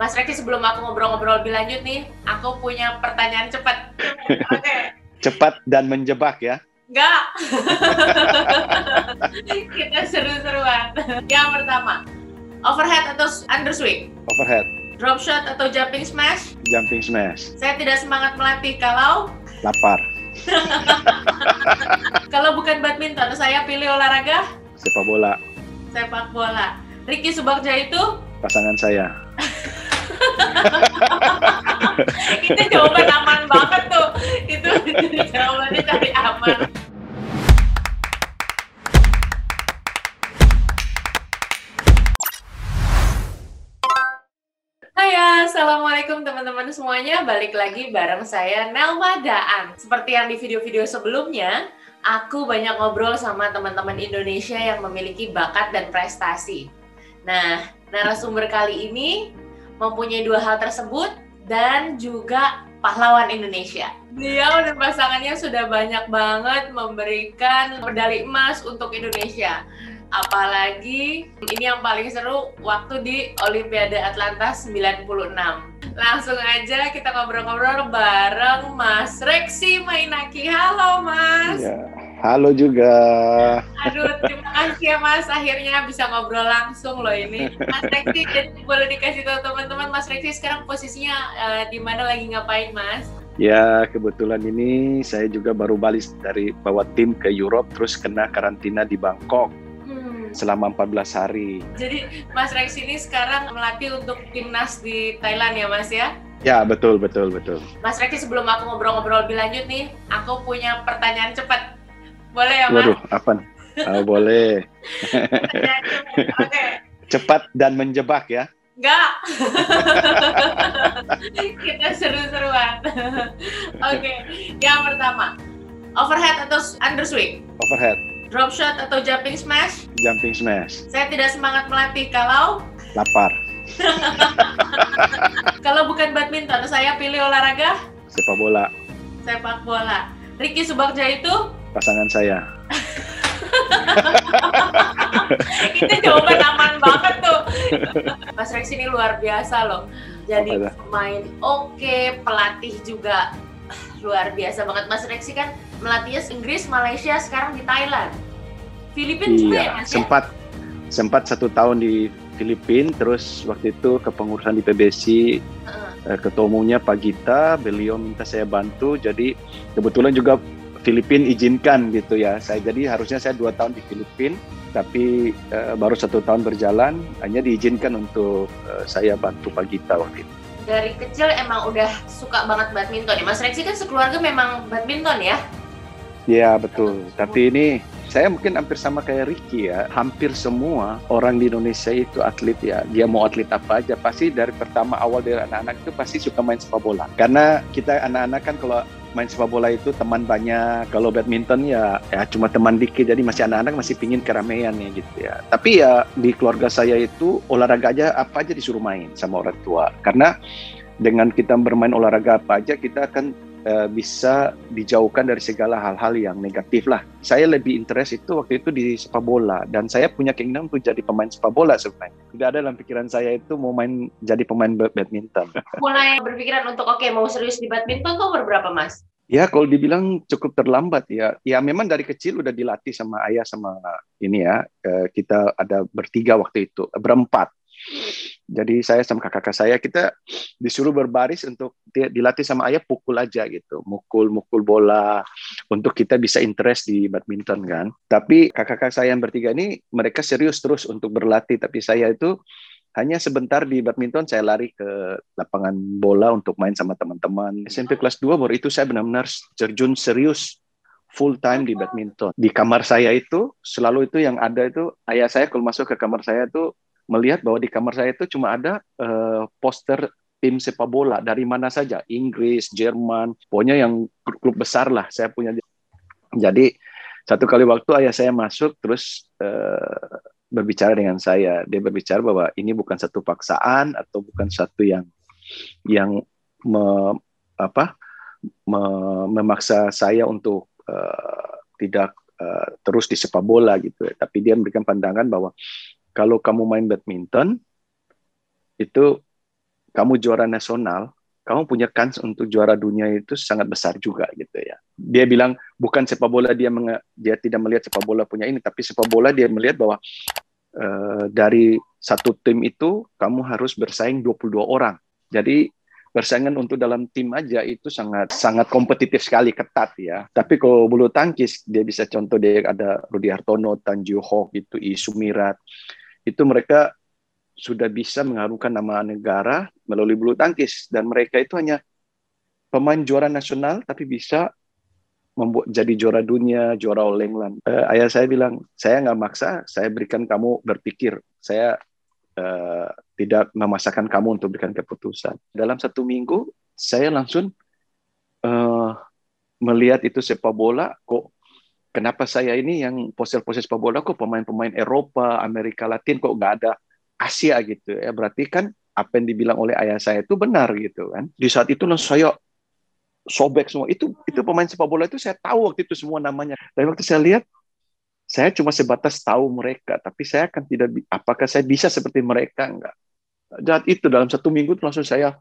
Mas Reki sebelum aku ngobrol-ngobrol lebih lanjut nih, aku punya pertanyaan cepat. Oke. Cepat dan menjebak ya. Enggak. Kita seru-seruan. Yang pertama, overhead atau underswing? Overhead, Drop shot atau jumping smash? jumping smash, Saya tidak semangat melatih kalau lapar, kalau bukan badminton, saya pilih olahraga sepak bola, sepak bola. Ricky Subagja itu pasangan saya. itu jawaban aman banget tuh. Itu jawabannya cari aman. Hai Assalamualaikum teman-teman semuanya Balik lagi bareng saya Nelma Daan Seperti yang di video-video sebelumnya Aku banyak ngobrol sama teman-teman Indonesia yang memiliki bakat dan prestasi Nah, narasumber kali ini mempunyai dua hal tersebut Dan juga pahlawan Indonesia Beliau dan pasangannya sudah banyak banget memberikan medali emas untuk Indonesia Apalagi ini yang paling seru waktu di Olimpiade Atlanta 96. Langsung aja kita ngobrol-ngobrol bareng Mas Reksi Mainaki. Halo Mas. Ya. Halo juga. Aduh, terima kasih ya Mas. Akhirnya bisa ngobrol langsung loh ini. Mas Reksi, jadi boleh dikasih tahu teman-teman Mas Reksi sekarang posisinya eh, di mana lagi ngapain Mas? Ya, kebetulan ini saya juga baru balik dari bawa tim ke Europe terus kena karantina di Bangkok Hmm. selama 14 hari. Jadi Mas Reksi ini sekarang melatih untuk timnas di Thailand ya Mas ya? Ya, betul betul betul. Mas Reksi sebelum aku ngobrol-ngobrol lebih lanjut nih, aku punya pertanyaan cepat. Boleh ya, Mas? Waduh, apa? nih? Ah, boleh. Cepat. Dan menjebak ya. Enggak. Kita seru-seruan. Oke. Yang pertama, overhead atau underswing? Overhead, Drop shot atau jumping smash? jumping smash, Saya tidak semangat melatih kalau lapar, kalau bukan badminton, saya pilih olahraga sepak bola, sepak bola. Ricky Subagja itu pasangan saya. itu jawaban aman banget tuh. Mas Rex ini luar biasa loh. Jadi pemain oke, pelatih juga ah, luar biasa banget. Mas Rexi kan melatihnya Inggris, Malaysia, sekarang di Thailand. Filipina juga ya Iya, Mas ya? sempat sempat satu tahun di Filipina, terus waktu itu kepengurusan di PBC eh, ketua umumnya Pak Gita, beliau minta saya bantu, jadi kebetulan juga Filipina izinkan gitu ya. Saya jadi harusnya saya dua tahun di Filipina, tapi eh, baru satu tahun berjalan, hanya diizinkan untuk eh, saya bantu Pak Gita waktu itu. Dari kecil emang udah suka banget badminton ya. Mas Rexi kan sekeluarga memang badminton ya? Ya betul. Tapi ini saya mungkin hampir sama kayak Ricky ya. Hampir semua orang di Indonesia itu atlet ya. Dia mau atlet apa aja pasti dari pertama awal dari anak-anak itu pasti suka main sepak bola. Karena kita anak-anak kan kalau main sepak bola itu teman banyak. Kalau badminton ya ya cuma teman dikit. Jadi masih anak-anak masih pingin keramaian ya gitu ya. Tapi ya di keluarga saya itu olahraga aja apa aja disuruh main sama orang tua. Karena dengan kita bermain olahraga apa aja kita akan eh, bisa dijauhkan dari segala hal-hal yang negatif lah. Saya lebih interest itu waktu itu di sepak bola dan saya punya keinginan untuk jadi pemain sepak bola sebenarnya. Tidak ada dalam pikiran saya itu mau main jadi pemain ba- badminton. Mulai berpikiran untuk oke mau serius di badminton tuh berapa Mas? Ya kalau dibilang cukup terlambat ya. Ya memang dari kecil udah dilatih sama ayah sama ini ya. Eh, kita ada bertiga waktu itu, berempat. Jadi saya sama kakak-kakak saya kita disuruh berbaris untuk di- dilatih sama ayah pukul aja gitu, mukul-mukul bola untuk kita bisa interest di badminton kan. Tapi kakak-kakak saya yang bertiga ini mereka serius terus untuk berlatih, tapi saya itu hanya sebentar di badminton saya lari ke lapangan bola untuk main sama teman-teman. SMP kelas 2 baru itu saya benar-benar terjun serius full time di badminton. Di kamar saya itu selalu itu yang ada itu ayah saya kalau masuk ke kamar saya itu melihat bahwa di kamar saya itu cuma ada eh, poster tim sepak bola. Dari mana saja, Inggris, Jerman, pokoknya yang klub besar lah saya punya. Jadi satu kali waktu ayah saya masuk terus eh, berbicara dengan saya, dia berbicara bahwa ini bukan satu paksaan atau bukan satu yang yang me- apa me- memaksa saya untuk eh, tidak eh, terus di sepak bola gitu, tapi dia memberikan pandangan bahwa kalau kamu main badminton itu kamu juara nasional, kamu punya kans untuk juara dunia itu sangat besar juga gitu ya. Dia bilang bukan sepak bola dia menge, dia tidak melihat sepak bola punya ini, tapi sepak bola dia melihat bahwa uh, dari satu tim itu kamu harus bersaing 22 orang. Jadi persaingan untuk dalam tim aja itu sangat sangat kompetitif sekali ketat ya. Tapi kalau bulu tangkis dia bisa contoh dia ada Rudi Hartono, Tanju Hok itu Isu Mirat itu mereka sudah bisa mengharumkan nama negara melalui bulu tangkis dan mereka itu hanya pemain juara nasional tapi bisa membuat jadi juara dunia, juara All England. Uh, ayah saya bilang, saya nggak maksa, saya berikan kamu berpikir. Saya uh, tidak memaksakan kamu untuk berikan keputusan. Dalam satu minggu, saya langsung uh, melihat itu sepak bola, kok kenapa saya ini yang posel-posel sepak bola, kok pemain-pemain Eropa, Amerika Latin, kok nggak ada Asia gitu ya. Berarti kan apa yang dibilang oleh ayah saya itu benar gitu kan. Di saat itu langsung saya sobek semua. Itu itu pemain sepak bola itu saya tahu waktu itu semua namanya. Dan waktu saya lihat saya cuma sebatas tahu mereka, tapi saya akan tidak apakah saya bisa seperti mereka enggak. Dan itu dalam satu minggu langsung saya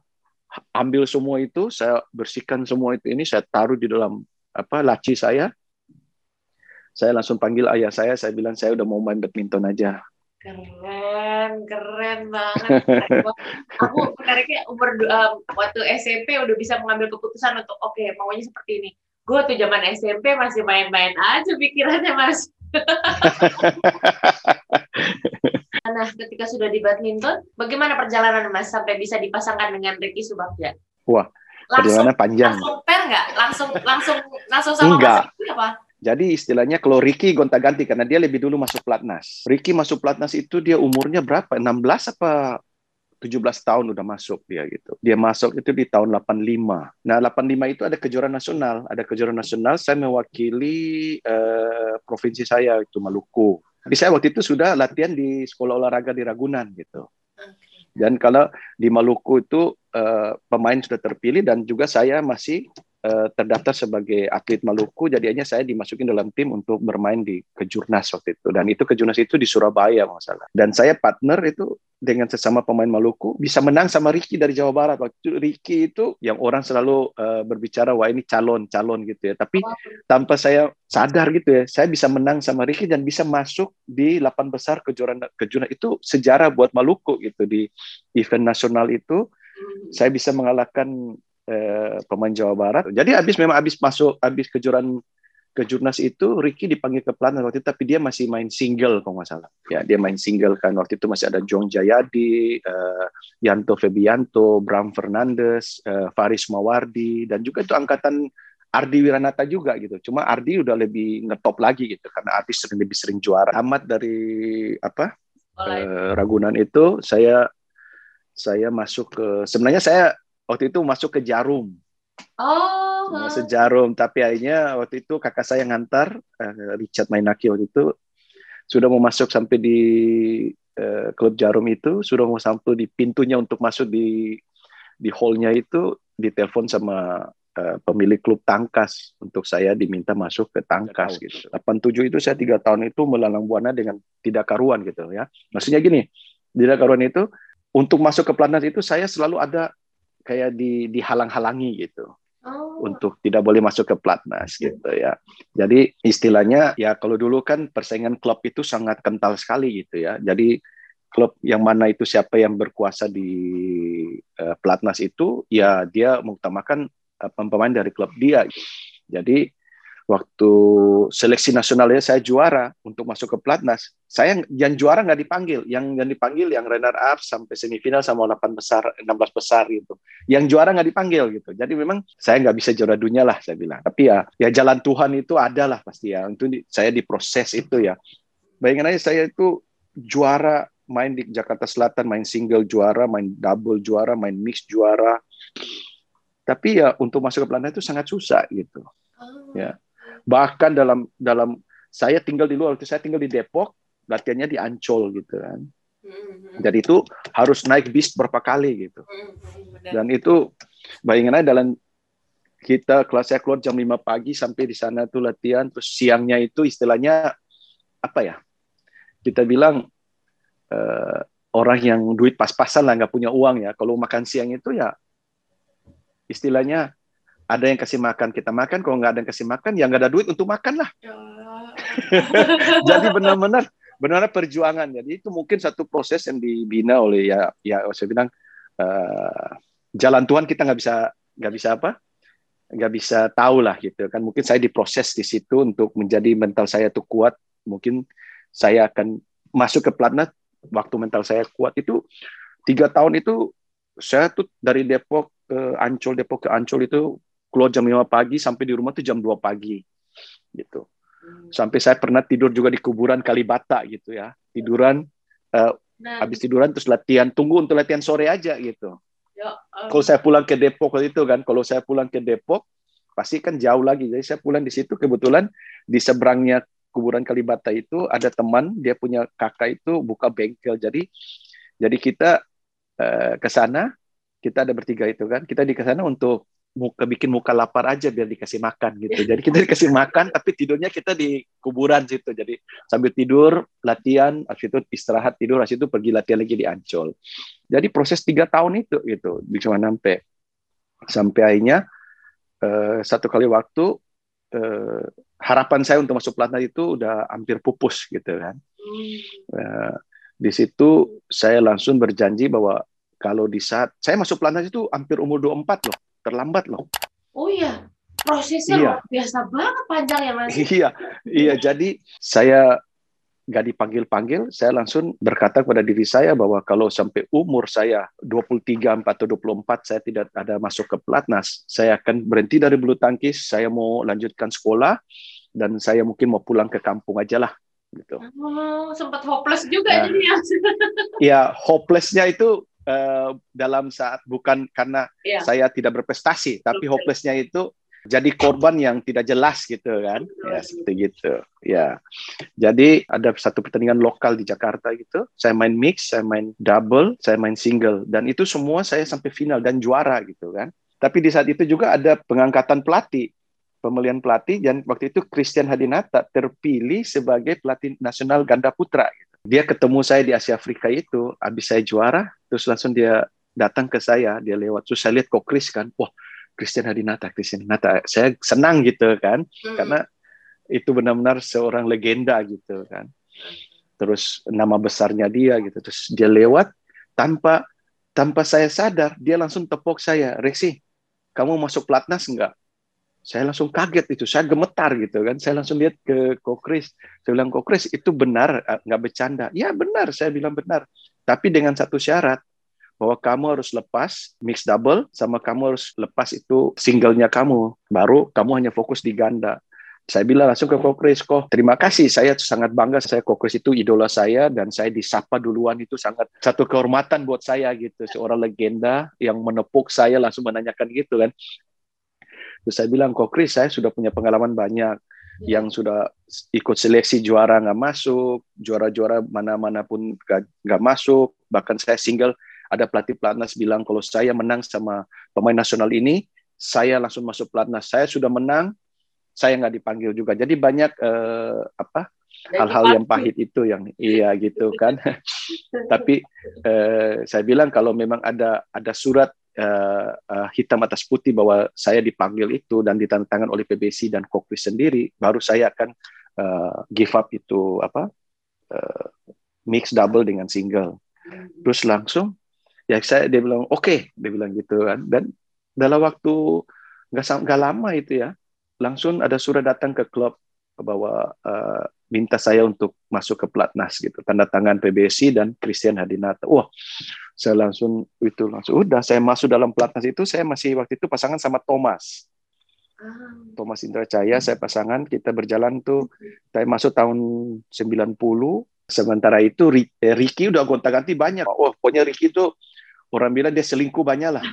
ambil semua itu, saya bersihkan semua itu ini, saya taruh di dalam apa laci saya. Saya langsung panggil ayah saya, saya bilang saya udah mau main badminton aja. Keren, keren banget. Aku menariknya umur um, waktu SMP udah bisa mengambil keputusan untuk oke okay, maunya seperti ini. Gue tuh zaman SMP masih main-main aja pikirannya mas. nah, ketika sudah di badminton, bagaimana perjalanan Mas sampai bisa dipasangkan dengan Ricky Subagja? Wah, perjalanan panjang. Langsung per nggak? Langsung langsung langsung sama Enggak. Mas apa? Jadi istilahnya kalau Ricky gonta-ganti karena dia lebih dulu masuk pelatnas. Ricky masuk pelatnas itu dia umurnya berapa? 16 apa 17 tahun udah masuk dia gitu. Dia masuk itu di tahun 85. Nah, 85 itu ada kejuaraan nasional. Ada kejuaraan nasional, saya mewakili uh, provinsi saya itu Maluku. Jadi saya waktu itu sudah latihan di sekolah olahraga di Ragunan gitu. Dan kalau di Maluku itu uh, pemain sudah terpilih dan juga saya masih terdaftar sebagai atlet Maluku, jadinya saya dimasukin dalam tim untuk bermain di kejurnas waktu itu. Dan itu kejurnas itu di Surabaya masalah. Dan saya partner itu dengan sesama pemain Maluku bisa menang sama Ricky dari Jawa Barat. Waktu itu Ricky itu yang orang selalu uh, berbicara wah ini calon calon gitu ya. Tapi tanpa saya sadar gitu ya, saya bisa menang sama Ricky dan bisa masuk di delapan besar kejuaraan kejurnas itu sejarah buat Maluku gitu di event nasional itu. Hmm. Saya bisa mengalahkan uh, pemain Jawa Barat. Jadi habis memang habis masuk habis kejuaraan ke Jurnas itu Ricky dipanggil ke pelatnas waktu itu tapi dia masih main single kalau nggak salah. Ya dia main single kan. Waktu itu masih ada Jong Jayadi uh, Yanto Febianto Bram Fernandes uh, Faris Mawardi dan juga itu angkatan Ardi Wiranata juga gitu. Cuma Ardi udah lebih ngetop lagi gitu karena Ardi sering lebih sering juara. Amat dari apa uh, Ragunan itu saya saya masuk ke sebenarnya saya waktu itu masuk ke Jarum Oh. Masuk Jarum, tapi akhirnya waktu itu kakak saya ngantar uh, Richard Mainaki waktu itu sudah mau masuk sampai di uh, klub Jarum itu, sudah mau sampai di pintunya untuk masuk di di hallnya itu ditelepon sama uh, pemilik klub Tangkas untuk saya diminta masuk ke Tangkas gitu. 87 itu saya tiga tahun itu melalang buana dengan tidak karuan gitu ya. Maksudnya gini, tidak karuan itu untuk masuk ke pelatnas itu saya selalu ada kayak di dihalang-halangi gitu. Oh. untuk tidak boleh masuk ke platnas gitu ya. Jadi istilahnya ya kalau dulu kan persaingan klub itu sangat kental sekali gitu ya. Jadi klub yang mana itu siapa yang berkuasa di uh, platnas itu ya dia mengutamakan uh, pemain dari klub dia. Jadi waktu seleksi nasionalnya saya juara untuk masuk ke platnas saya yang juara nggak dipanggil. Yang yang dipanggil yang runner up sampai semifinal sama 8 besar 16 besar gitu. Yang juara nggak dipanggil gitu. Jadi memang saya nggak bisa juara dunia lah saya bilang. Tapi ya ya jalan Tuhan itu ada lah pasti ya. Itu saya diproses itu ya. Bayangin aja saya itu juara main di Jakarta Selatan main single juara main double juara main mix juara. Tapi ya untuk masuk ke platnas itu sangat susah gitu. Oh. ya Bahkan dalam dalam saya tinggal di luar, waktu saya tinggal di Depok, latihannya di Ancol gitu kan. Mm-hmm. Jadi itu harus naik bis berapa kali gitu. Mm-hmm. Dan itu bayangin aja dalam kita kelas saya keluar jam 5 pagi sampai di sana tuh latihan terus siangnya itu istilahnya apa ya? Kita bilang uh, orang yang duit pas-pasan lah nggak punya uang ya. Kalau makan siang itu ya istilahnya ada yang kasih makan kita makan, kalau nggak ada yang kasih makan ya nggak ada duit untuk makan lah. Ya. Jadi benar-benar benar perjuangan. Jadi itu mungkin satu proses yang dibina oleh ya ya saya bilang uh, jalan Tuhan kita nggak bisa nggak bisa apa nggak bisa tahu lah gitu kan mungkin saya diproses di situ untuk menjadi mental saya tuh kuat mungkin saya akan masuk ke pelatnas waktu mental saya kuat itu tiga tahun itu saya tuh dari Depok ke Ancol Depok ke Ancol itu keluar jam 5 pagi sampai di rumah tuh jam 2 pagi gitu. Sampai saya pernah tidur juga di kuburan Kalibata gitu ya. Tiduran uh, nah. habis tiduran terus latihan tunggu untuk latihan sore aja gitu. Ya, um. kalau saya pulang ke Depok itu kan kalau saya pulang ke Depok pasti kan jauh lagi. Jadi saya pulang di situ kebetulan di seberangnya kuburan Kalibata itu ada teman dia punya kakak itu buka bengkel. Jadi jadi kita uh, ke sana kita ada bertiga itu kan. Kita di sana untuk muka bikin muka lapar aja biar dikasih makan gitu. Jadi kita dikasih makan tapi tidurnya kita di kuburan situ. Jadi sambil tidur latihan habis itu istirahat tidur habis itu pergi latihan lagi di Ancol. Jadi proses tiga tahun itu gitu. Bisa sampai sampai akhirnya uh, satu kali waktu uh, harapan saya untuk masuk pelatnas itu udah hampir pupus gitu kan. Uh, di situ saya langsung berjanji bahwa kalau di saat saya masuk pelatnas itu hampir umur 24 loh, terlambat loh. Oh iya, prosesnya iya. luar biasa banget panjang ya Mas. Iya, iya. Jadi saya nggak dipanggil-panggil, saya langsung berkata kepada diri saya bahwa kalau sampai umur saya 23 atau 24 saya tidak ada masuk ke pelatnas, saya akan berhenti dari bulu tangkis, saya mau lanjutkan sekolah dan saya mungkin mau pulang ke kampung aja lah gitu. Oh, sempat hopeless juga nah, jadi ya. Iya, hopelessnya itu uh, dalam saat bukan karena yeah. saya tidak berprestasi, tapi hopelessnya itu jadi korban yang tidak jelas gitu kan. Ya seperti gitu. Ya. Jadi ada satu pertandingan lokal di Jakarta gitu. Saya main mix saya main double saya main single. Dan itu semua saya sampai final dan juara gitu kan. Tapi di saat itu juga ada pengangkatan pelatih pemilihan pelatih. Dan waktu itu Christian Hadinata terpilih sebagai pelatih nasional ganda putra. gitu dia ketemu saya di Asia Afrika itu, habis saya juara, terus langsung dia datang ke saya, dia lewat, terus saya lihat kok Chris kan, wah Christian Hadinata, Christian Hadinata, saya senang gitu kan, hmm. karena itu benar-benar seorang legenda gitu kan. Terus nama besarnya dia gitu, terus dia lewat tanpa tanpa saya sadar, dia langsung tepuk saya, Rexi, kamu masuk pelatnas enggak? Saya langsung kaget itu, saya gemetar gitu kan. Saya langsung lihat ke Kokris, saya bilang Kokris itu benar, eh, nggak bercanda. Ya benar, saya bilang benar. Tapi dengan satu syarat bahwa kamu harus lepas mix double sama kamu harus lepas itu singlenya kamu. Baru kamu hanya fokus di ganda. Saya bilang langsung ke Kokris, kok terima kasih, saya sangat bangga, saya Kokris itu idola saya, dan saya disapa duluan itu sangat satu kehormatan buat saya gitu, seorang legenda yang menepuk saya langsung menanyakan gitu kan. Terus saya bilang, kok Chris, saya sudah punya pengalaman banyak ya. yang sudah ikut seleksi juara nggak masuk, juara-juara mana-mana pun nggak masuk, bahkan saya single, ada pelatih pelatnas bilang kalau saya menang sama pemain nasional ini, saya langsung masuk pelatnas. Saya sudah menang, saya nggak dipanggil juga. Jadi banyak eh, apa hal-hal yang pahit itu yang iya gitu kan. Tapi eh, saya bilang kalau memang ada ada surat uh, uh, hitam atas putih bahwa saya dipanggil itu dan ditandatangan oleh PBC dan Kokris sendiri, baru saya akan uh, give up itu apa uh, mix double dengan single. Terus langsung ya saya dia bilang oke, okay, dia bilang gitu kan. Dan dalam waktu nggak nggak lama itu ya, langsung ada surat datang ke klub bahwa uh, minta saya untuk masuk ke pelatnas gitu. Tanda tangan PBC dan Christian Hadinata. Wah saya langsung itu langsung udah saya masuk dalam pelatnas itu saya masih waktu itu pasangan sama Thomas. Ah. Thomas Indra Caya saya pasangan kita berjalan tuh. Saya masuk tahun 90 sementara itu eh, Ricky udah gonta-ganti banyak. Oh pokoknya Ricky itu orang bilang dia selingkuh banyak lah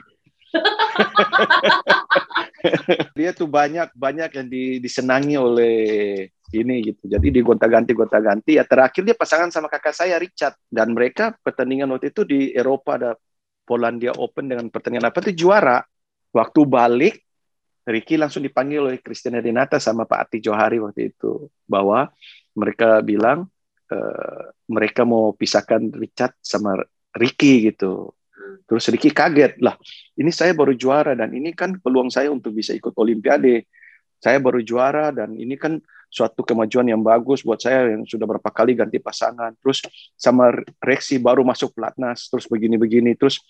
dia tuh banyak banyak yang disenangi oleh ini gitu. Jadi di gonta-ganti gonta-ganti ya terakhir dia pasangan sama kakak saya Richard dan mereka pertandingan waktu itu di Eropa ada Polandia Open dengan pertandingan apa itu juara. Waktu balik Ricky langsung dipanggil oleh Christian Renata sama Pak Ati Johari waktu itu bahwa mereka bilang uh, mereka mau pisahkan Richard sama Ricky gitu. Terus Ricky kaget lah, ini saya baru juara dan ini kan peluang saya untuk bisa ikut Olimpiade. Saya baru juara dan ini kan suatu kemajuan yang bagus buat saya yang sudah berapa kali ganti pasangan. Terus sama Rexi baru masuk pelatnas, terus begini-begini, terus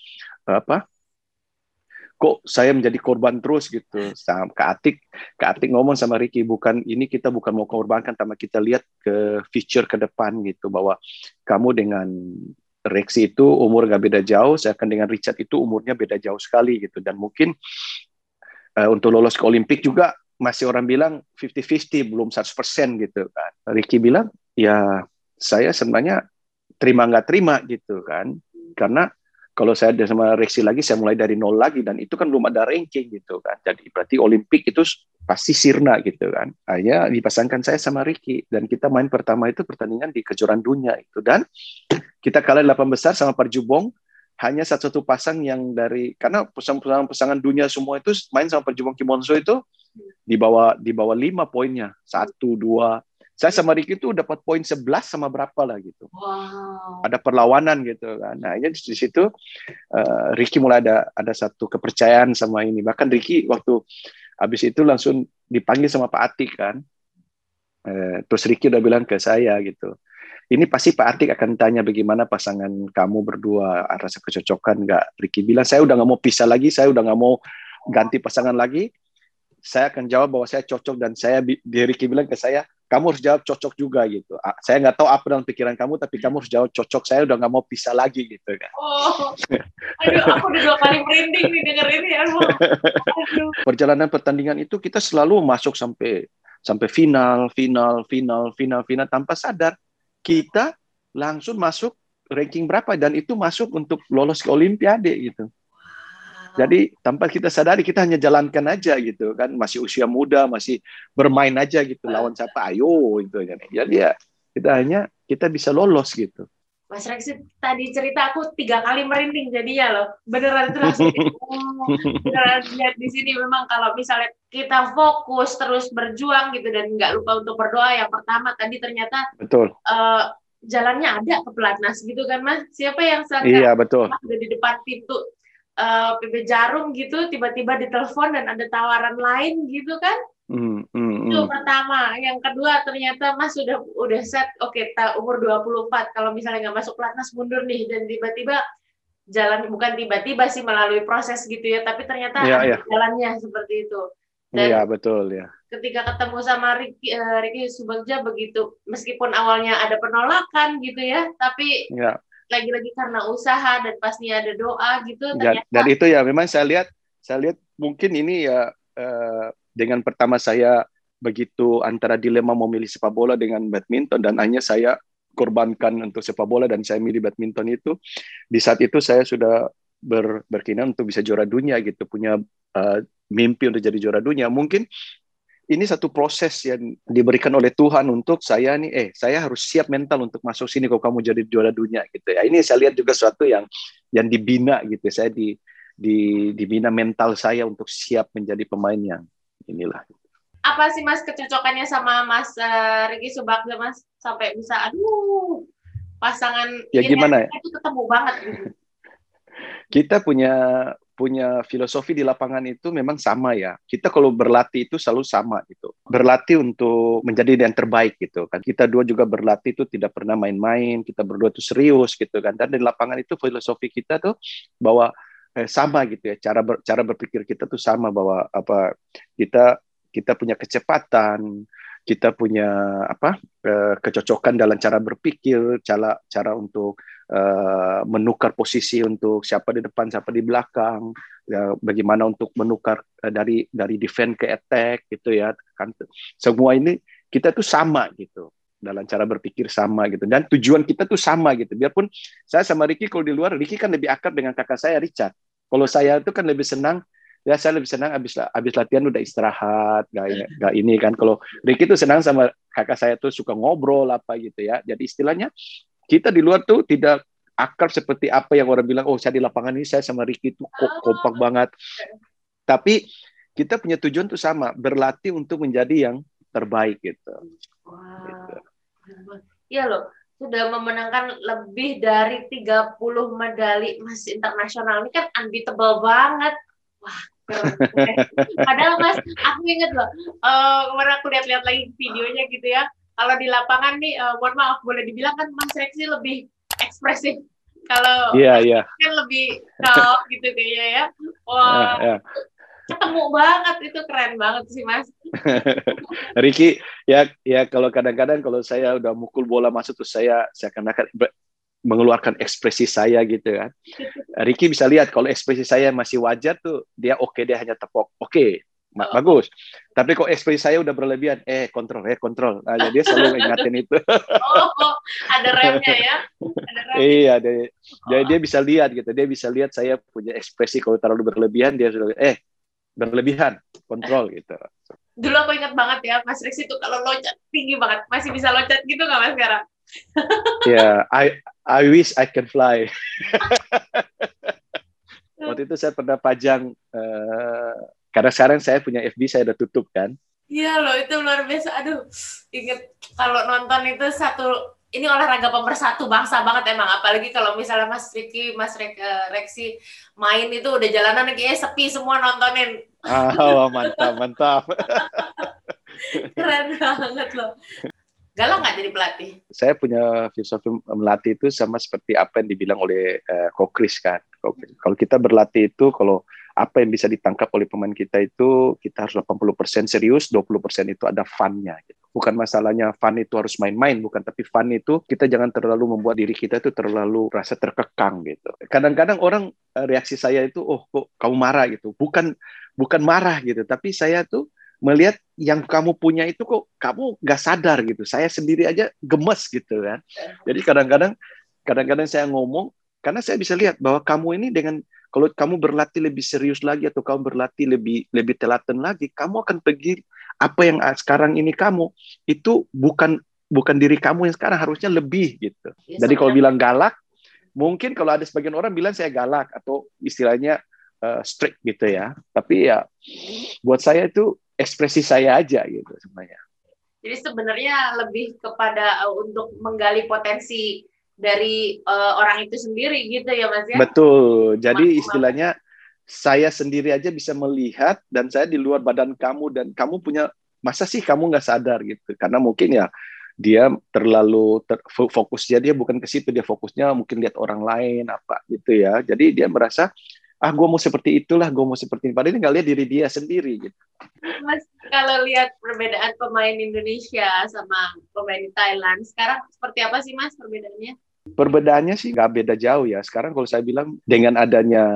apa? Kok saya menjadi korban terus gitu. Sama Kak Atik, Kak Atik ngomong sama Ricky, bukan ini kita bukan mau korbankan, tapi kita lihat ke future ke depan gitu bahwa kamu dengan Rexi itu umur nggak beda jauh, saya akan dengan Richard itu umurnya beda jauh sekali gitu dan mungkin uh, untuk lolos ke Olimpik juga masih orang bilang 50-50 belum 100% gitu kan. Ricky bilang ya saya sebenarnya terima nggak terima gitu kan karena kalau saya ada sama Rexi lagi saya mulai dari nol lagi dan itu kan belum ada ranking gitu kan. Jadi berarti Olimpik itu pasti sirna gitu kan. Hanya dipasangkan saya sama Ricky dan kita main pertama itu pertandingan di kejuaraan dunia itu. Dan kita kalah delapan besar sama Parjubong. Hanya satu-satu pasang yang dari karena pasangan-pasangan dunia semua itu main sama Parjubong Kimonso itu di bawah di bawah lima poinnya. Satu dua saya sama Ricky itu dapat poin 11 sama berapa lah gitu. Wow. Ada perlawanan gitu kan. Nah, ini di situ uh, Ricky mulai ada ada satu kepercayaan sama ini. Bahkan Ricky waktu habis itu langsung dipanggil sama Pak Atik kan. Uh, terus Ricky udah bilang ke saya gitu. Ini pasti Pak Atik akan tanya bagaimana pasangan kamu berdua rasa kecocokan nggak? Ricky bilang saya udah nggak mau pisah lagi, saya udah nggak mau ganti pasangan lagi. Saya akan jawab bahwa saya cocok dan saya Ricky bilang ke saya kamu harus jawab cocok juga gitu. Saya nggak tahu apa dalam pikiran kamu, tapi kamu harus jawab cocok. Saya udah nggak mau pisah lagi gitu kan. Oh, aduh, aku udah dua kali merinding nih denger ini ya. Perjalanan pertandingan itu kita selalu masuk sampai sampai final, final, final, final, final tanpa sadar kita langsung masuk ranking berapa dan itu masuk untuk lolos ke Olimpiade gitu. Jadi tanpa kita sadari kita hanya jalankan aja gitu kan. Masih usia muda masih bermain aja gitu. Lawan siapa? Ayo itu ya. Jadi ya kita hanya kita bisa lolos gitu. Mas Rexi tadi cerita aku tiga kali merinding jadinya loh beneran itu langsung oh, beneran lihat di sini. Memang kalau misalnya kita fokus terus berjuang gitu dan nggak lupa untuk berdoa yang pertama tadi ternyata betul. uh, jalannya ada ke pelatnas gitu kan mas? Siapa yang sangka iya betul. udah di depan pintu uh, eh, PB Jarum gitu tiba-tiba ditelepon dan ada tawaran lain gitu kan? Mm, mm, itu mm. pertama. Yang kedua ternyata Mas sudah udah set oke okay, umur 24 kalau misalnya nggak masuk pelatnas mundur nih. Dan tiba-tiba jalan bukan tiba-tiba sih melalui proses gitu ya. Tapi ternyata yeah, yeah. jalannya seperti itu. Dan iya betul ya. ketika ketemu sama Ricky, uh, Ricky Subagja begitu meskipun awalnya ada penolakan gitu ya tapi yeah lagi-lagi karena usaha dan pasti ada doa gitu dan, dan itu ya memang saya lihat saya lihat mungkin ini ya uh, dengan pertama saya begitu antara dilema mau milih sepak bola dengan badminton dan hanya saya korbankan untuk sepak bola dan saya milih badminton itu di saat itu saya sudah ber, berkinan untuk bisa juara dunia gitu punya uh, mimpi untuk jadi juara dunia. Mungkin ini satu proses yang diberikan oleh Tuhan untuk saya nih, eh saya harus siap mental untuk masuk sini kalau kamu jadi juara dunia gitu ya. Ini saya lihat juga sesuatu yang yang dibina gitu. Saya di di dibina mental saya untuk siap menjadi pemain yang inilah. Apa sih Mas kecocokannya sama Mas uh, Ricky Subagja Mas sampai bisa aduh pasangan ya gimana ya? itu ketemu banget gitu. Kita punya punya filosofi di lapangan itu memang sama ya. Kita kalau berlatih itu selalu sama gitu. Berlatih untuk menjadi yang terbaik gitu kan. Kita dua juga berlatih itu tidak pernah main-main, kita berdua itu serius gitu kan. Dan di lapangan itu filosofi kita tuh bahwa eh, sama gitu ya. Cara ber, cara berpikir kita tuh sama bahwa apa kita kita punya kecepatan, kita punya apa eh, kecocokan dalam cara berpikir, cara cara untuk uh, menukar posisi untuk siapa di depan, siapa di belakang, ya, bagaimana untuk menukar uh, dari dari defend ke attack gitu ya. Kan semua ini kita tuh sama gitu dalam cara berpikir sama gitu dan tujuan kita tuh sama gitu. Biarpun saya sama Ricky kalau di luar, Ricky kan lebih akrab dengan kakak saya Richard. Kalau saya itu kan lebih senang ya saya lebih senang habis habis latihan udah istirahat gak, gak ini kan kalau Ricky tuh senang sama kakak saya tuh suka ngobrol apa gitu ya jadi istilahnya kita di luar tuh tidak akrab seperti apa yang orang bilang, oh saya di lapangan ini saya sama Ricky tuh kok kompak banget. Tapi kita punya tujuan tuh sama, berlatih untuk menjadi yang terbaik gitu. Wow. Gitu. Iya loh, sudah memenangkan lebih dari 30 medali emas internasional. Ini kan unbeatable banget. Wah, Padahal Mas, aku inget loh, uh, kemarin aku lihat-lihat lagi videonya gitu ya. Kalau di lapangan nih, uh, mohon maaf, boleh dibilang kan Mas Rexi lebih ekspresif. Kalau yeah, yeah. kan lebih calm gitu kayaknya ya. Wah, yeah, yeah ketemu banget itu keren banget sih mas. Ricky ya ya kalau kadang-kadang kalau saya udah mukul bola masuk tuh saya saya akan akan mengeluarkan ekspresi saya gitu kan. Ricky bisa lihat kalau ekspresi saya masih wajar tuh dia oke okay, dia hanya tepok oke okay. Bagus. Tapi kok ekspresi saya udah berlebihan eh kontrol eh kontrol. Nah, jadi dia selalu ingatin itu. oh, ada remnya ya. Ada remnya. Iya, dia, oh. dia bisa lihat gitu. Dia bisa lihat saya punya ekspresi kalau terlalu berlebihan dia sudah eh berlebihan, kontrol gitu. Dulu aku ingat banget ya, Mas Rex itu kalau loncat tinggi banget, masih bisa loncat gitu nggak Mas sekarang? Ya, yeah, I I wish I can fly. Waktu itu saya pernah pajang, uh, karena sekarang saya punya FB, saya udah tutup kan. Iya loh, itu luar biasa. Aduh, inget kalau nonton itu satu ini olahraga pemersatu bangsa banget emang apalagi kalau misalnya Mas Riki, Mas Rek, uh, Reksi main itu udah jalanan kayaknya sepi semua nontonin. Oh, mantap, mantap. Keren banget loh. Galang nggak jadi pelatih? Saya punya filosofi melatih itu sama seperti apa yang dibilang oleh uh, Kokris kan. Kalau kita berlatih itu, kalau apa yang bisa ditangkap oleh pemain kita itu kita harus 80% serius, 20% itu ada fun-nya. Gitu. Bukan masalahnya fun itu harus main-main, bukan. Tapi fun itu kita jangan terlalu membuat diri kita itu terlalu rasa terkekang gitu. Kadang-kadang orang eh, reaksi saya itu, oh kok kamu marah gitu. Bukan bukan marah gitu, tapi saya tuh melihat yang kamu punya itu kok kamu gak sadar gitu. Saya sendiri aja gemes gitu kan. Jadi kadang-kadang kadang-kadang saya ngomong karena saya bisa lihat bahwa kamu ini dengan kalau kamu berlatih lebih serius lagi atau kamu berlatih lebih lebih telaten lagi, kamu akan pergi apa yang sekarang ini kamu itu bukan bukan diri kamu yang sekarang harusnya lebih gitu. Ya, Jadi kalau bilang galak, mungkin kalau ada sebagian orang bilang saya galak atau istilahnya uh, strict gitu ya. Tapi ya buat saya itu ekspresi saya aja gitu sebenarnya. Jadi sebenarnya lebih kepada uh, untuk menggali potensi dari uh, orang itu sendiri gitu ya Mas ya. Betul. Jadi istilahnya saya sendiri aja bisa melihat dan saya di luar badan kamu dan kamu punya masa sih kamu nggak sadar gitu? Karena mungkin ya dia terlalu ter, fokusnya dia bukan ke situ dia fokusnya mungkin lihat orang lain apa gitu ya. Jadi dia merasa ah gue mau seperti itulah gue mau seperti ini. Padahal dia nggak lihat diri dia sendiri gitu. Mas kalau lihat perbedaan pemain Indonesia sama pemain Thailand sekarang seperti apa sih mas perbedaannya Perbedaannya sih nggak beda jauh ya. Sekarang kalau saya bilang dengan adanya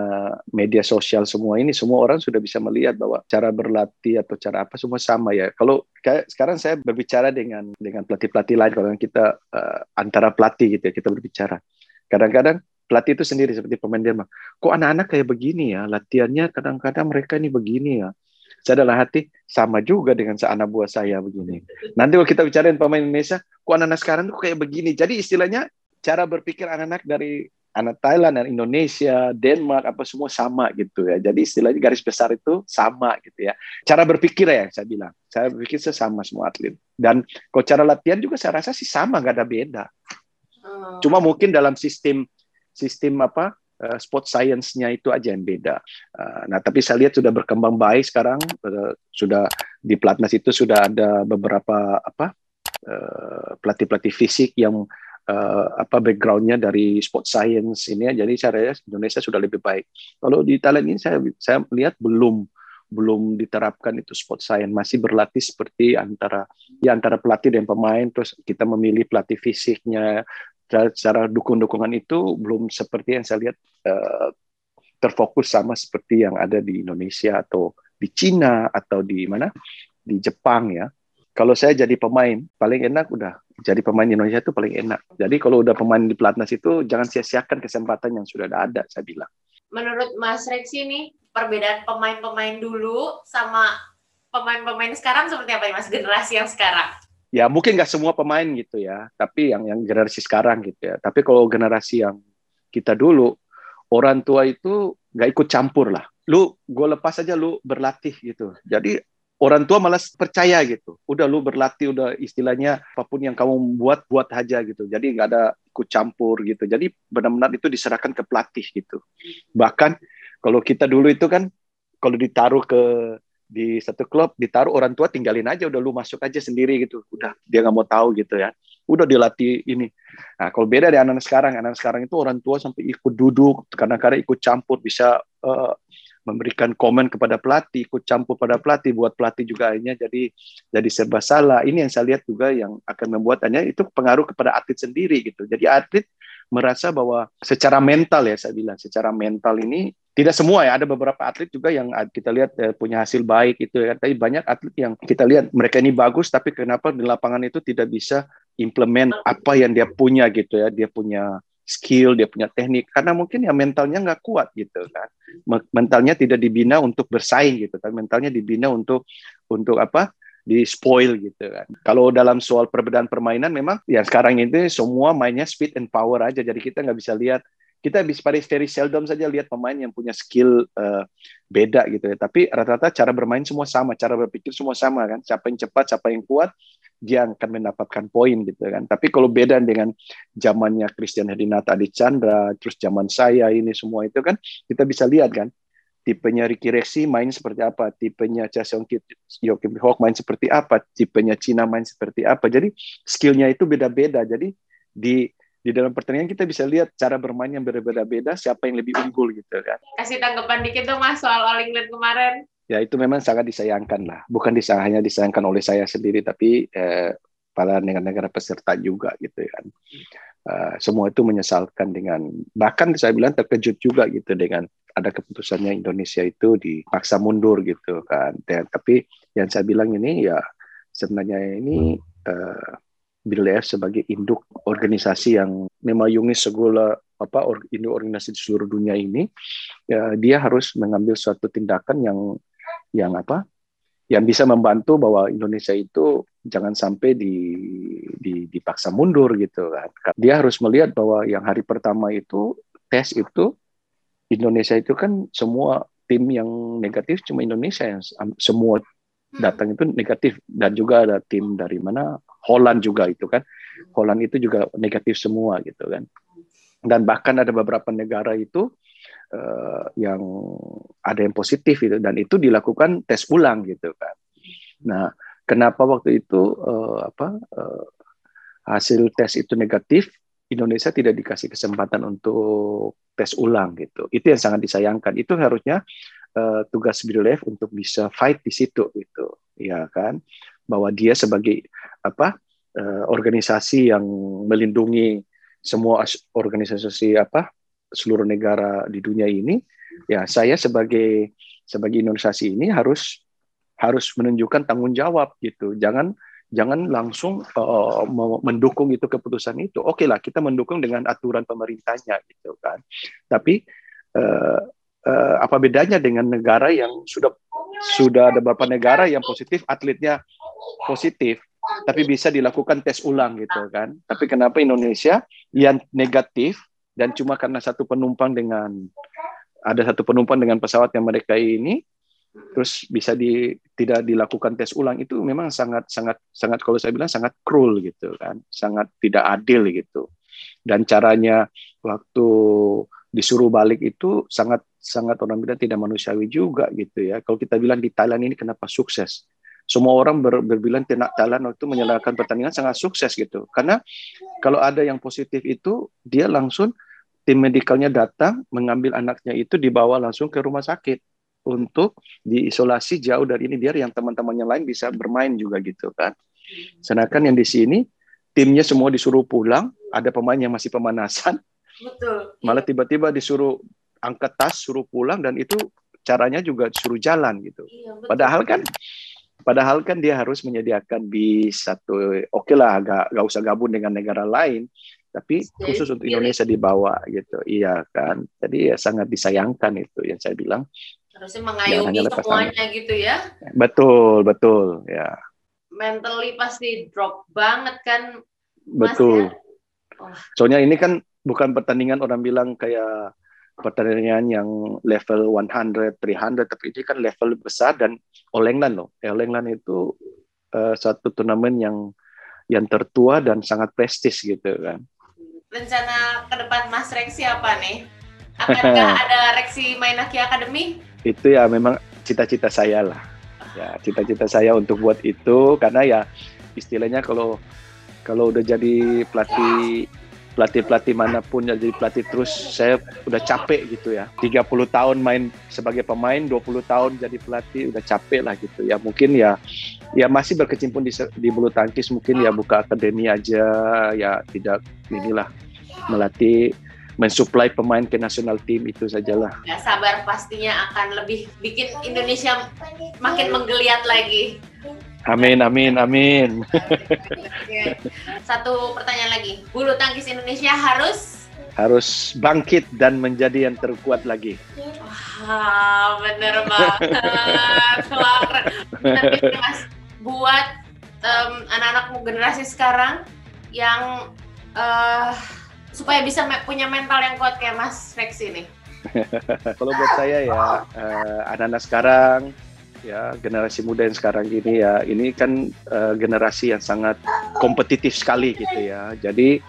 media sosial semua ini, semua orang sudah bisa melihat bahwa cara berlatih atau cara apa semua sama ya. Kalau kayak sekarang saya berbicara dengan dengan pelatih-pelatih lain, kalau kita uh, antara pelatih gitu ya, kita berbicara. Kadang-kadang pelatih itu sendiri seperti pemain Denmark. Kok anak-anak kayak begini ya? Latihannya kadang-kadang mereka ini begini ya. Saya dalam hati sama juga dengan seanak buah saya begini. Nanti kalau kita bicarain pemain Indonesia, kok anak-anak sekarang tuh kayak begini. Jadi istilahnya cara berpikir anak-anak dari anak Thailand dan Indonesia, Denmark apa semua sama gitu ya. Jadi istilahnya garis besar itu sama gitu ya. Cara berpikir ya saya bilang. Saya berpikir sama semua atlet. Dan kalau cara latihan juga saya rasa sih sama, nggak ada beda. Oh. Cuma mungkin dalam sistem sistem apa uh, sport science-nya itu aja yang beda. Uh, nah, tapi saya lihat sudah berkembang baik sekarang. Uh, sudah di pelatnas itu sudah ada beberapa apa pelatih-pelatih fisik yang uh, apa backgroundnya dari sport science ini ya. Jadi rasa Indonesia sudah lebih baik. Kalau di Thailand ini saya saya melihat belum belum diterapkan itu sport science. Masih berlatih seperti antara ya antara pelatih dan pemain terus kita memilih pelatih fisiknya. Cara dukung-dukungan itu belum seperti yang saya lihat uh, terfokus sama seperti yang ada di Indonesia atau di Cina atau di mana? Di Jepang ya kalau saya jadi pemain paling enak udah jadi pemain Indonesia itu paling enak. Jadi kalau udah pemain di pelatnas itu jangan sia-siakan kesempatan yang sudah ada, saya bilang. Menurut Mas Rex ini perbedaan pemain-pemain dulu sama pemain-pemain sekarang seperti apa ya Mas generasi yang sekarang? Ya mungkin nggak semua pemain gitu ya, tapi yang yang generasi sekarang gitu ya. Tapi kalau generasi yang kita dulu orang tua itu nggak ikut campur lah. Lu gue lepas aja lu berlatih gitu. Jadi orang tua malah percaya gitu. Udah lu berlatih, udah istilahnya apa pun yang kamu buat, buat aja gitu. Jadi nggak ada ikut campur gitu. Jadi benar-benar itu diserahkan ke pelatih gitu. Bahkan kalau kita dulu itu kan, kalau ditaruh ke di satu klub ditaruh orang tua tinggalin aja udah lu masuk aja sendiri gitu udah dia nggak mau tahu gitu ya udah dilatih ini nah kalau beda dari anak-anak sekarang anak sekarang itu orang tua sampai ikut duduk kadang-kadang ikut campur bisa uh, memberikan komen kepada pelatih, ikut campur pada pelatih, buat pelatih juga akhirnya jadi jadi serba salah. Ini yang saya lihat juga yang akan membuat hanya itu pengaruh kepada atlet sendiri gitu. Jadi atlet merasa bahwa secara mental ya saya bilang, secara mental ini tidak semua ya, ada beberapa atlet juga yang kita lihat eh, punya hasil baik itu ya. Tapi banyak atlet yang kita lihat mereka ini bagus, tapi kenapa di lapangan itu tidak bisa implement apa yang dia punya gitu ya. Dia punya skill, dia punya teknik, karena mungkin ya mentalnya nggak kuat gitu kan. Mentalnya tidak dibina untuk bersaing gitu kan, mentalnya dibina untuk untuk apa? di spoil gitu kan. Kalau dalam soal perbedaan permainan memang ya sekarang ini semua mainnya speed and power aja, jadi kita nggak bisa lihat kita bisa pada very seldom saja lihat pemain yang punya skill uh, beda gitu ya. Tapi rata-rata cara bermain semua sama, cara berpikir semua sama kan. Siapa yang cepat, siapa yang kuat, dia akan mendapatkan poin gitu kan. Tapi kalau beda dengan zamannya Christian Hedinata Adi Chandra, terus zaman saya ini semua itu kan kita bisa lihat kan tipenya Ricky Rexi main seperti apa, tipenya Cha Seong Kit, Joachim Hawk main seperti apa, tipenya Cina main seperti apa. Jadi skillnya itu beda-beda. Jadi di di dalam pertandingan kita bisa lihat cara bermain yang berbeda-beda, siapa yang lebih unggul gitu kan. Kasih tanggapan dikit dong mas soal All England kemarin ya itu memang sangat disayangkan lah. Bukan disayang, hanya disayangkan oleh saya sendiri, tapi eh, para negara-negara peserta juga gitu kan. Uh, semua itu menyesalkan dengan bahkan saya bilang terkejut juga gitu dengan ada keputusannya Indonesia itu dipaksa mundur gitu kan. Dan, tapi yang saya bilang ini ya sebenarnya ini uh, BLF sebagai induk organisasi yang memayungi segala apa induk organisasi di seluruh dunia ini ya, dia harus mengambil suatu tindakan yang yang apa yang bisa membantu bahwa Indonesia itu jangan sampai di, di, dipaksa mundur gitu kan. Dia harus melihat bahwa yang hari pertama itu tes itu Indonesia itu kan semua tim yang negatif cuma Indonesia yang semua. Datang itu negatif dan juga ada tim dari mana Holland juga itu kan. Holland itu juga negatif semua gitu kan. Dan bahkan ada beberapa negara itu uh, yang ada yang positif itu dan itu dilakukan tes ulang gitu kan. Nah, kenapa waktu itu uh, apa uh, hasil tes itu negatif, Indonesia tidak dikasih kesempatan untuk tes ulang gitu. Itu yang sangat disayangkan. Itu harusnya uh, tugas BIRLEF untuk bisa fight di situ gitu, ya kan? Bahwa dia sebagai apa uh, organisasi yang melindungi semua organisasi apa seluruh negara di dunia ini, ya saya sebagai sebagai organisasi ini harus harus menunjukkan tanggung jawab gitu. Jangan jangan langsung uh, mendukung itu keputusan itu. Oke okay lah, kita mendukung dengan aturan pemerintahnya gitu kan. Tapi uh, uh, apa bedanya dengan negara yang sudah sudah ada beberapa negara yang positif atletnya positif tapi bisa dilakukan tes ulang gitu kan. Tapi kenapa Indonesia yang negatif dan cuma karena satu penumpang dengan ada satu penumpang dengan pesawat yang mereka ini terus bisa di tidak dilakukan tes ulang itu memang sangat sangat sangat kalau saya bilang sangat cruel gitu kan sangat tidak adil gitu dan caranya waktu disuruh balik itu sangat sangat orang bilang tidak manusiawi juga gitu ya kalau kita bilang di Thailand ini kenapa sukses semua orang ber, berbilang tidak Thailand waktu menyelesaikan pertandingan sangat sukses gitu karena kalau ada yang positif itu dia langsung tim medikalnya datang mengambil anaknya itu dibawa langsung ke rumah sakit untuk diisolasi jauh dari ini biar yang teman-temannya lain bisa bermain juga gitu kan. Sedangkan yang di sini timnya semua disuruh pulang, ada pemain yang masih pemanasan. Betul. Malah tiba-tiba disuruh angkat tas, suruh pulang dan itu caranya juga suruh jalan gitu. Iya, Padahal kan padahal kan dia harus menyediakan bis satu oke okay lah agak gak usah gabung dengan negara lain tapi khusus untuk Indonesia dibawa gitu. Iya kan? Jadi ya sangat disayangkan itu yang saya bilang. Harusnya mengayomi semuanya gitu ya. Betul betul ya. Mentally pasti drop banget kan Mas, betul. Ya? oh. soalnya ini kan bukan pertandingan orang bilang kayak pertandingan yang level 100, 300, tapi ini kan level besar dan All England loh. All England itu uh, satu turnamen yang yang tertua dan sangat prestis gitu kan. Rencana ke depan Mas Reksi apa nih? Akankah ada Reksi Mainaki Academy? Itu ya memang cita-cita saya lah. Ya, cita-cita saya untuk buat itu karena ya istilahnya kalau kalau udah jadi pelatih pelatih-pelatih mana pun jadi pelatih terus saya udah capek gitu ya 30 tahun main sebagai pemain 20 tahun jadi pelatih udah capek lah gitu ya mungkin ya ya masih berkecimpung di, di bulu tangkis mungkin ya buka akademi aja ya tidak inilah melatih mensuplai pemain ke nasional tim itu sajalah. Ya sabar pastinya akan lebih bikin Indonesia makin menggeliat lagi. Amin, amin, amin. Satu pertanyaan lagi, bulu tangkis Indonesia harus harus bangkit dan menjadi yang terkuat lagi. Wah, bener banget. Wah, Mas, buat um, anak-anak generasi sekarang yang uh, supaya bisa punya mental yang kuat kayak Mas Rex ini. Kalau buat saya ya uh, anak-anak sekarang ya generasi muda yang sekarang ini ya ini kan uh, generasi yang sangat kompetitif sekali gitu ya. Jadi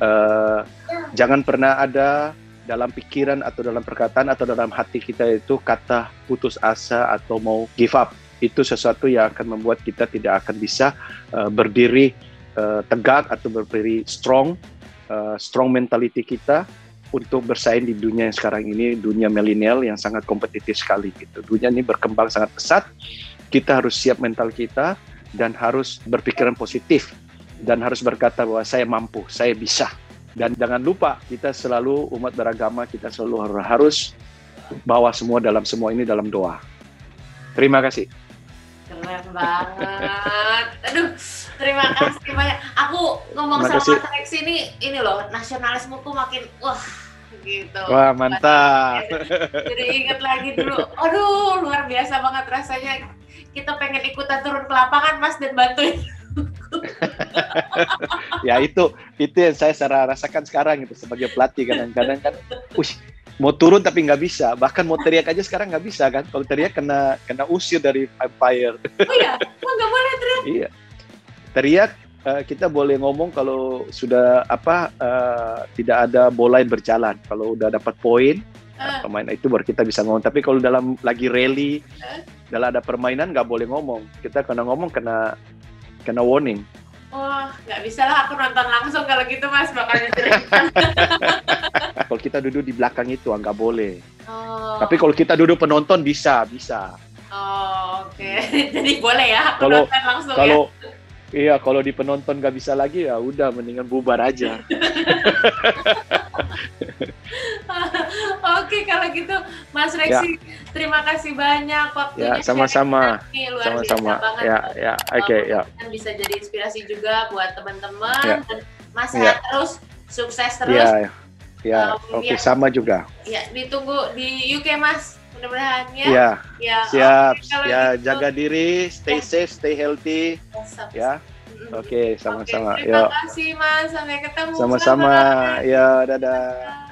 uh, jangan pernah ada dalam pikiran atau dalam perkataan atau dalam hati kita itu kata putus asa atau mau give up. Itu sesuatu yang akan membuat kita tidak akan bisa uh, berdiri uh, tegak atau berdiri strong uh, strong mentality kita untuk bersaing di dunia yang sekarang ini dunia milenial yang sangat kompetitif sekali gitu. Dunia ini berkembang sangat pesat. Kita harus siap mental kita dan harus berpikiran positif dan harus berkata bahwa saya mampu, saya bisa. Dan jangan lupa kita selalu umat beragama kita selalu harus bawa semua dalam semua ini dalam doa. Terima kasih. Keren banget. Aduh, terima kasih banyak. Aku ngomong terima sama Mas ini, ini loh, nasionalismeku makin, wah gitu. Wah, mantap. Jadi ingat lagi dulu. Aduh, luar biasa banget rasanya. Kita pengen ikutan turun ke lapangan, Mas, dan bantuin. ya itu itu yang saya rasakan sekarang itu sebagai pelatih kadang-kadang kan, wih mau turun tapi nggak bisa. Bahkan mau teriak aja sekarang nggak bisa kan? Kalau teriak kena kena usir dari umpire. Oh iya? Oh, nggak boleh teriak? Iya. Teriak uh, kita boleh ngomong kalau sudah apa uh, tidak ada bola yang berjalan. Kalau udah dapat poin uh. pemain itu baru kita bisa ngomong. Tapi kalau dalam lagi rally uh. dalam ada permainan nggak boleh ngomong. Kita kena ngomong kena kena warning Wah, oh, nggak bisa lah aku nonton langsung kalau gitu mas bakal kalau kita duduk di belakang itu nggak boleh. Oh. Tapi kalau kita duduk penonton bisa, bisa. Oh, oke. Okay. Jadi boleh ya aku kalau, nonton langsung ya? kalau, ya. Iya, kalau di penonton nggak bisa lagi ya udah mendingan bubar aja. Oke, kalau gitu Mas Reksi, ya. terima kasih banyak waktunya. Ya, sama-sama. Sama-sama. Ya, ya. Oke, okay, ya. Bisa jadi inspirasi juga buat teman-teman ya. dan Mas ya. terus, sukses terus. Ya, ya. Um, oke, okay, ya. sama juga. Ya, ditunggu di UK, Mas. Mudah-mudahan ya. Ya. ya. Siap. Okay, ya, gitu. jaga diri, stay ya. safe, stay healthy. Ya. ya. Oke, okay, sama-sama. Okay, terima kasih Mas, sampai ketemu. Sama-sama. Ya, dadah.